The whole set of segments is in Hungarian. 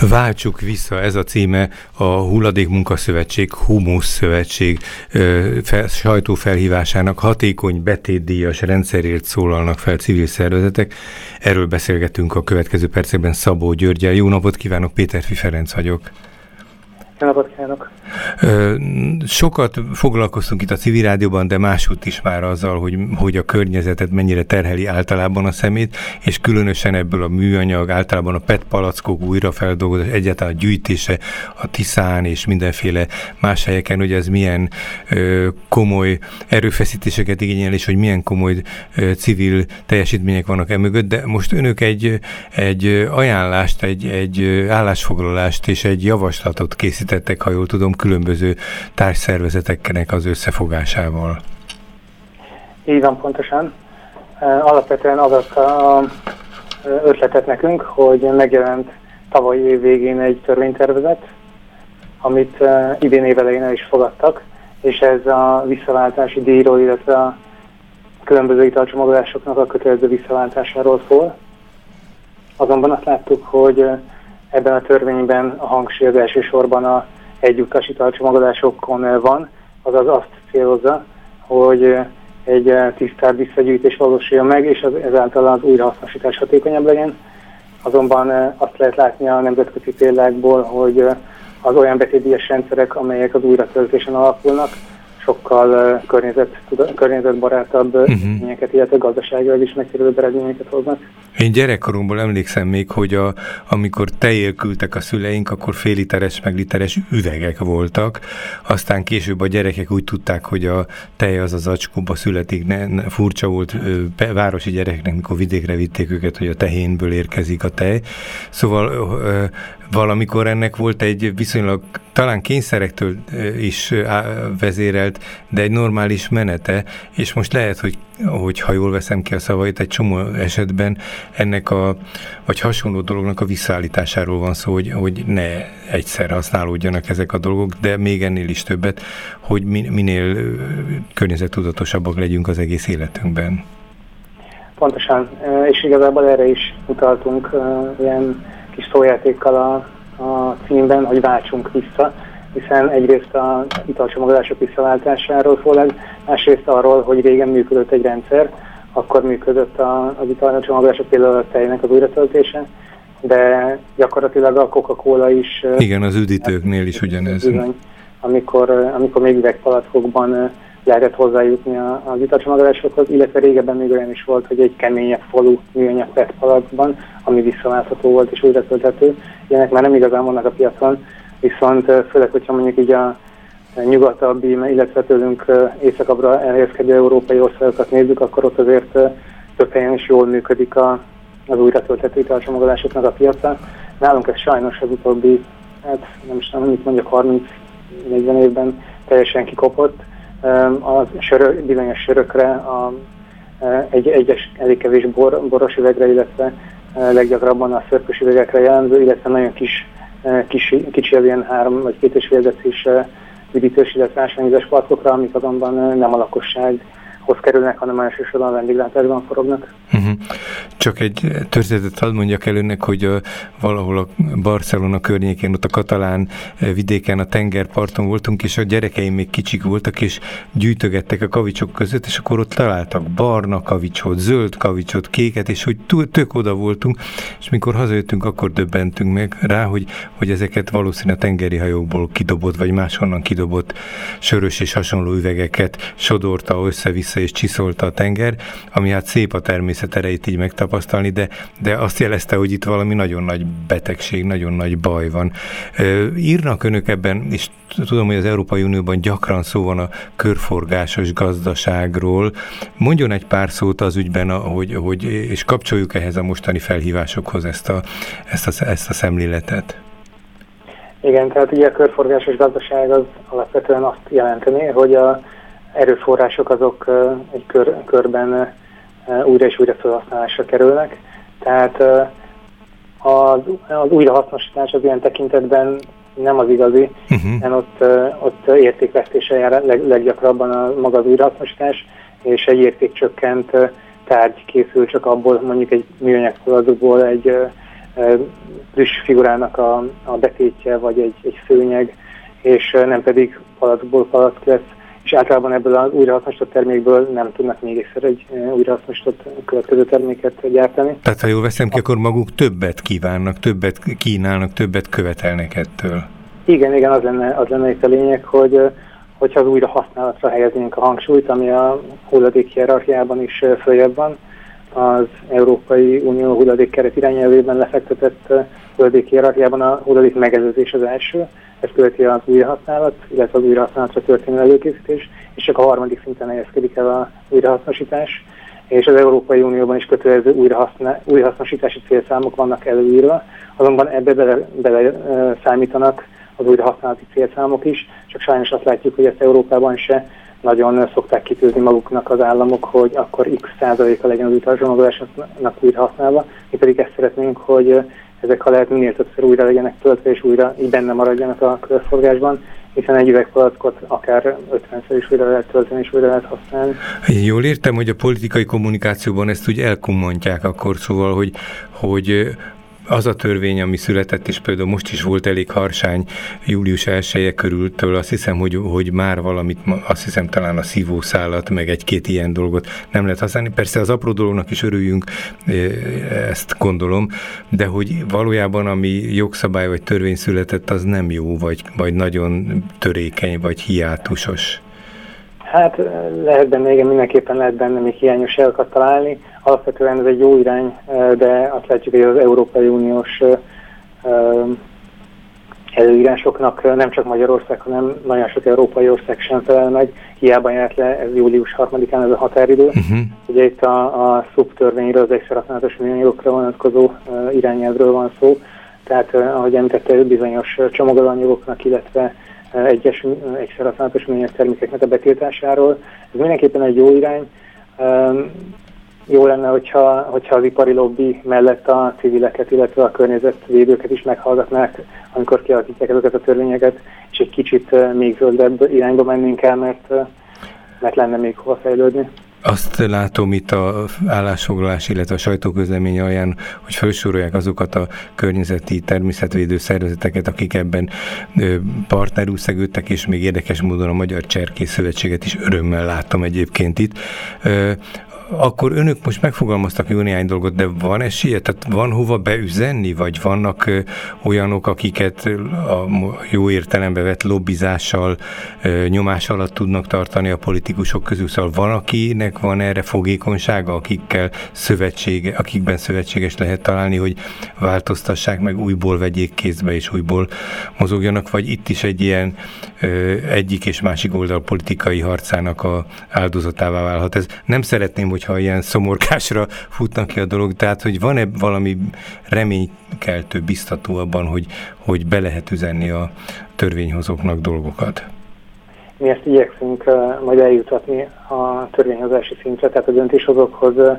Váltsuk vissza, ez a címe a Hulladék Munkaszövetség, Humusz Szövetség fel, sajtófelhívásának hatékony betétdíjas rendszerért szólalnak fel civil szervezetek. Erről beszélgetünk a következő percekben Szabó Györgyel. Jó napot kívánok, Péter Ferenc vagyok. Sokat foglalkoztunk itt a civil rádióban, de máshogy is már azzal, hogy, hogy a környezetet mennyire terheli általában a szemét, és különösen ebből a műanyag, általában a PET palackok újrafeldolgozás, egyáltalán a gyűjtése a Tiszán és mindenféle más helyeken, hogy ez milyen ö, komoly erőfeszítéseket igényel, és hogy milyen komoly ö, civil teljesítmények vannak e mögött, de most önök egy, egy ajánlást, egy, egy állásfoglalást és egy javaslatot készítettek, ha jól tudom, különböző társszervezeteknek az összefogásával. Így van pontosan. Alapvetően az a ötletet nekünk, hogy megjelent tavalyi év végén egy törvénytervezet, amit idén évelején el is fogadtak, és ez a visszaváltási díjról, illetve a különböző italcsomagolásoknak a kötelező visszaváltásáról szól. Azonban azt láttuk, hogy ebben a törvényben a hangsúly az elsősorban a egyutas italcsomagolásokon van, azaz azt célozza, hogy egy tisztább visszagyűjtés valósuljon meg, és az, ezáltal az újrahasznosítás hatékonyabb legyen. Azonban azt lehet látni a nemzetközi példákból, hogy az olyan betétdíjas rendszerek, amelyek az újratöltésen alapulnak, sokkal környezet, környezetbarátabb uh-huh. eredményeket, illetve gazdaságilag is megtérülő eredményeket hoznak. Én gyerekkoromból emlékszem még, hogy a, amikor tejél küldtek a szüleink, akkor fél literes, meg literes üvegek voltak. Aztán később a gyerekek úgy tudták, hogy a tej az az acskóba születik. Ne, ne, furcsa volt ö, városi gyerekeknek, mikor vidékre vitték őket, hogy a tehénből érkezik a tej. Szóval ö, valamikor ennek volt egy viszonylag talán kényszerektől is vezérelt, de egy normális menete, és most lehet, hogy, hogy ha jól veszem ki a szavait, egy csomó esetben ennek a, vagy hasonló dolognak a visszaállításáról van szó, hogy, hogy ne egyszer használódjanak ezek a dolgok, de még ennél is többet, hogy minél környezettudatosabbak legyünk az egész életünkben. Pontosan, és igazából erre is utaltunk ilyen kis szójátékkal a, a címben, hogy váltsunk vissza, hiszen egyrészt a italcsomagolások visszaváltásáról szól, másrészt arról, hogy régen működött egy rendszer, akkor működött a, az italcsomagolások például a tejnek az újratöltése, de gyakorlatilag a Coca-Cola is... Igen, az üdítőknél is ugyanez. Bizony, amikor, amikor még üvegpalackokban lehetett hozzájutni az italcsomagolásokhoz, illetve régebben még olyan is volt, hogy egy keményebb falu műanyag PET palacban, ami visszaváltható volt és újra tölthető. Ilyenek már nem igazán vannak a piacon, viszont főleg, hogyha mondjuk így a nyugatabbi, illetve tőlünk északabbra elhelyezkedő európai országokat nézzük, akkor ott azért több helyen is jól működik a, az újra tölthető italcsomagolásoknak a piaca. Nálunk ez sajnos az utóbbi, hát nem is tudom, mit mondjak, 30-40 évben teljesen kikopott a sörö, bizonyos sörökre, a, egy, egyes elég kevés bor, boros üvegre, illetve leggyakrabban a szörpös üvegekre jellemző, illetve nagyon kis, kicsi, kicsi ilyen három vagy két és fél üdítős, illetve ásványvizes amik azonban nem a lakosság hoz kerülnek, hanem elsősorban a vendéglátásban forognak. Uh-huh. Csak egy történetet hadd mondjak el önnek, hogy a, valahol a Barcelona környékén, ott a katalán vidéken, a tengerparton voltunk, és a gyerekeim még kicsik voltak, és gyűjtögettek a kavicsok között, és akkor ott találtak barna kavicsot, zöld kavicsot, kéket, és hogy tök oda voltunk, és mikor hazajöttünk, akkor döbbentünk meg rá, hogy, hogy ezeket valószínűleg a tengeri hajókból kidobott, vagy máshonnan kidobott sörös és hasonló üvegeket sodorta össze-vissza vissza és csiszolta a tenger, ami hát szép a természet erejét így megtapasztalni, de, de azt jelezte, hogy itt valami nagyon nagy betegség, nagyon nagy baj van. Írnak önök ebben, és tudom, hogy az Európai Unióban gyakran szó van a körforgásos gazdaságról. Mondjon egy pár szót az ügyben, hogy, hogy és kapcsoljuk ehhez a mostani felhívásokhoz ezt a, ezt a, ezt a szemléletet. Igen, tehát ugye a körforgásos gazdaság az alapvetően azt jelenteni, hogy a erőforrások azok egy kör, körben újra és újra felhasználásra kerülnek. Tehát az, az újrahasznosítás az ilyen tekintetben nem az igazi, uh-huh. mert ott, ott értékvesztése jár leg, leggyakrabban a maga az újrahasznosítás, és egy értékcsökkent tárgy készül csak abból, mondjuk egy műanyag egy plüss figurának a, a betétje, vagy egy, egy szőnyeg, és nem pedig palackból palack lesz, és általában ebből az újrahasznosított termékből nem tudnak még egyszer egy újrahasznosított következő terméket gyártani. Tehát ha jól veszem ki, akkor maguk többet kívánnak, többet kínálnak, többet követelnek ettől. Igen, igen, az lenne, az lenne itt a lényeg, hogy hogyha az újra használatra helyeznénk a hangsúlyt, ami a hulladék hierarchiában is följebb van, az Európai Unió hulladék keret irányelvében lefektetett hulladék hierarchiában a hulladék megelőzés az első, ezt követi az újrahasználat, illetve az újrahasználatra történő előkészítés, és csak a harmadik szinten helyezkedik el a újrahasznosítás, és az Európai Unióban is kötelező újrahasznosítási célszámok vannak előírva, azonban ebbe bele, bele számítanak az újrahasználati célszámok is, csak sajnos azt látjuk, hogy ezt Európában se nagyon szokták kitűzni maguknak az államok, hogy akkor x százaléka legyen az utasomagolásnak újra használva. Mi pedig ezt szeretnénk, hogy ezek ha lehet minél többször újra legyenek töltve, és újra így benne maradjanak a körforgásban, hiszen egy üvegpalackot akár 50-szer is újra lehet tölteni, és újra lehet használni. Jól értem, hogy a politikai kommunikációban ezt úgy elkummantják akkor, szóval, hogy, hogy az a törvény, ami született, és például most is volt elég harsány július 1 körültől, azt hiszem, hogy, hogy már valamit, azt hiszem talán a szívószálat, meg egy-két ilyen dolgot nem lehet használni. Persze az apró dolognak is örüljünk, ezt gondolom, de hogy valójában ami jogszabály vagy törvény született, az nem jó, vagy, vagy nagyon törékeny, vagy hiátusos. Hát lehet benne, igen, mindenképpen lehet benne még hiányosságokat találni. Alapvetően ez egy jó irány, de azt látjuk, hogy az Európai Uniós előírásoknak nem csak Magyarország, hanem nagyon sok európai ország sem felel meg. Hiába járt le, ez július 3-án ez a határidő. Uh-huh. Ugye itt a, a szubtörvényről, az extrahasználatos műanyagokra vonatkozó irányelvről van szó. Tehát, ahogy említette, bizonyos csomagolóanyagoknak, illetve egyes egyszer használatos műanyag termékeknek a betiltásáról. Ez mindenképpen egy jó irány. Jó lenne, hogyha, hogyha az ipari lobby mellett a civileket, illetve a környezetvédőket is meghallgatnák, amikor kialakítják ezeket a törvényeket, és egy kicsit még zöldebb irányba mennénk el, mert, mert lenne még hova fejlődni. Azt látom itt a állásfoglalás, illetve a sajtóközlemény alján, hogy felsorolják azokat a környezeti természetvédő szervezeteket, akik ebben partnerül és még érdekes módon a Magyar Cserkész Szövetséget is örömmel láttam egyébként itt akkor önök most megfogalmaztak jó néhány dolgot, de van esélye? Tehát van hova beüzenni, vagy vannak olyanok, akiket a jó értelembe vett lobbizással nyomás alatt tudnak tartani a politikusok közül? Szóval van, akinek van erre fogékonysága, akikkel szövetsége, akikben szövetséges lehet találni, hogy változtassák meg, újból vegyék kézbe és újból mozogjanak, vagy itt is egy ilyen egyik és másik oldal politikai harcának a áldozatává válhat. Ez nem szeretném, hogyha ilyen szomorkásra futnak ki a dolog, tehát hogy van-e valami reménykeltő, biztató abban, hogy, hogy be lehet üzenni a törvényhozóknak dolgokat? Mi ezt igyekszünk uh, majd eljutatni a törvényhozási szintre, tehát a döntéshozókhoz, uh,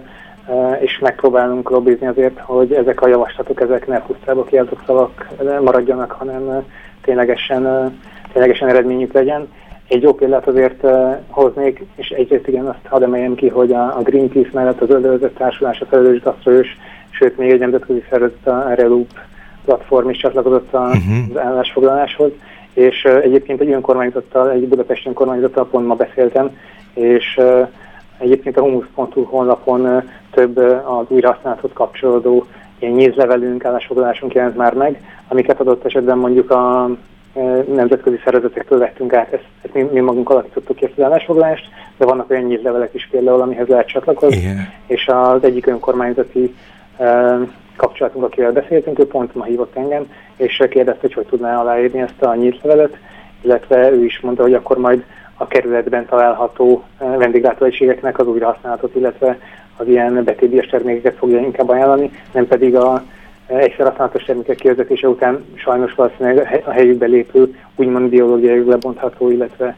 és megpróbálunk lobbizni azért, hogy ezek a javaslatok, ezek ne pusztába kiáltott szavak maradjanak, hanem ténylegesen, ténylegesen eredményük legyen. Egy jó példát azért uh, hoznék, és egyrészt igen, azt hadd emeljem ki, hogy a, a Greenpeace mellett az Öldözött Társulás, a Felelős Gasztrős, sőt még egy nemzetközi szervezet, a Reloop platform is csatlakozott uh-huh. az állásfoglaláshoz, és uh, egyébként egy önkormányzattal, egy budapesti önkormányzattal pont ma beszéltem, és uh, egyébként a humus.hu honlapon uh, több uh, az újrahasználathoz kapcsolódó ilyen nyízlevelünk, állásfoglalásunk jelent már meg, amiket adott esetben mondjuk a nemzetközi szervezetektől vettünk át, ezt, ezt mi, mi magunk alakítottuk ki ezt az állásfoglalást, de vannak olyan nyíllevelek is például, amihez lehet csatlakozni, Igen. és az egyik önkormányzati kapcsolatunk, akivel beszéltünk, ő pont ma hívott engem, és kérdezte, hogy hogy tudná aláírni ezt a nyílt illetve ő is mondta, hogy akkor majd a kerületben található vendéglátóegységeknek az újrahasználatot, illetve az ilyen betétdíjas termékeket fogja inkább ajánlani, nem pedig a egyszer használatos termékek kivezetése után sajnos valószínűleg a helyükbe lépő, úgymond biológiai lebontható, illetve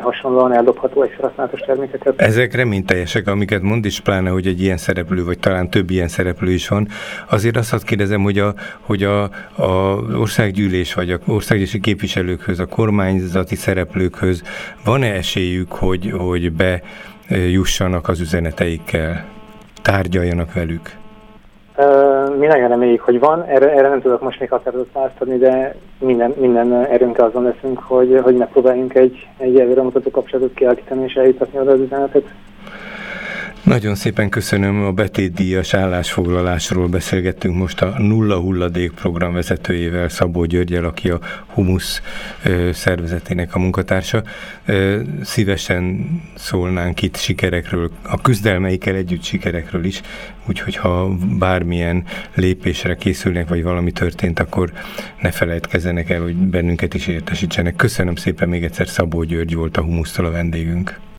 hasonlóan eldobható egyszer használatos termékeket. Ezek reményteljesek, amiket mond is, pláne, hogy egy ilyen szereplő, vagy talán több ilyen szereplő is van. Azért azt hadd kérdezem, hogy a, hogy a, a országgyűlés, vagy a országgyűlési képviselőkhöz, a kormányzati szereplőkhöz van-e esélyük, hogy, hogy bejussanak az üzeneteikkel, tárgyaljanak velük? Mi nagyon reméljük, hogy van, erre, erre nem tudok most még határozott választ adni, de minden, minden erőnkkel azon leszünk, hogy, hogy megpróbáljunk egy, egy előremutató kapcsolatot kialakítani és eljutatni oda az üzenetet. Nagyon szépen köszönöm a betétdíjas állásfoglalásról beszélgettünk most a Nulla Hulladék program vezetőjével, Szabó Györgyel, aki a Humus szervezetének a munkatársa. Szívesen szólnánk itt sikerekről, a küzdelmeikkel együtt sikerekről is, úgyhogy ha bármilyen lépésre készülnek, vagy valami történt, akkor ne felejtkezzenek el, hogy bennünket is értesítsenek. Köszönöm szépen még egyszer, Szabó György volt a Humusztól a vendégünk.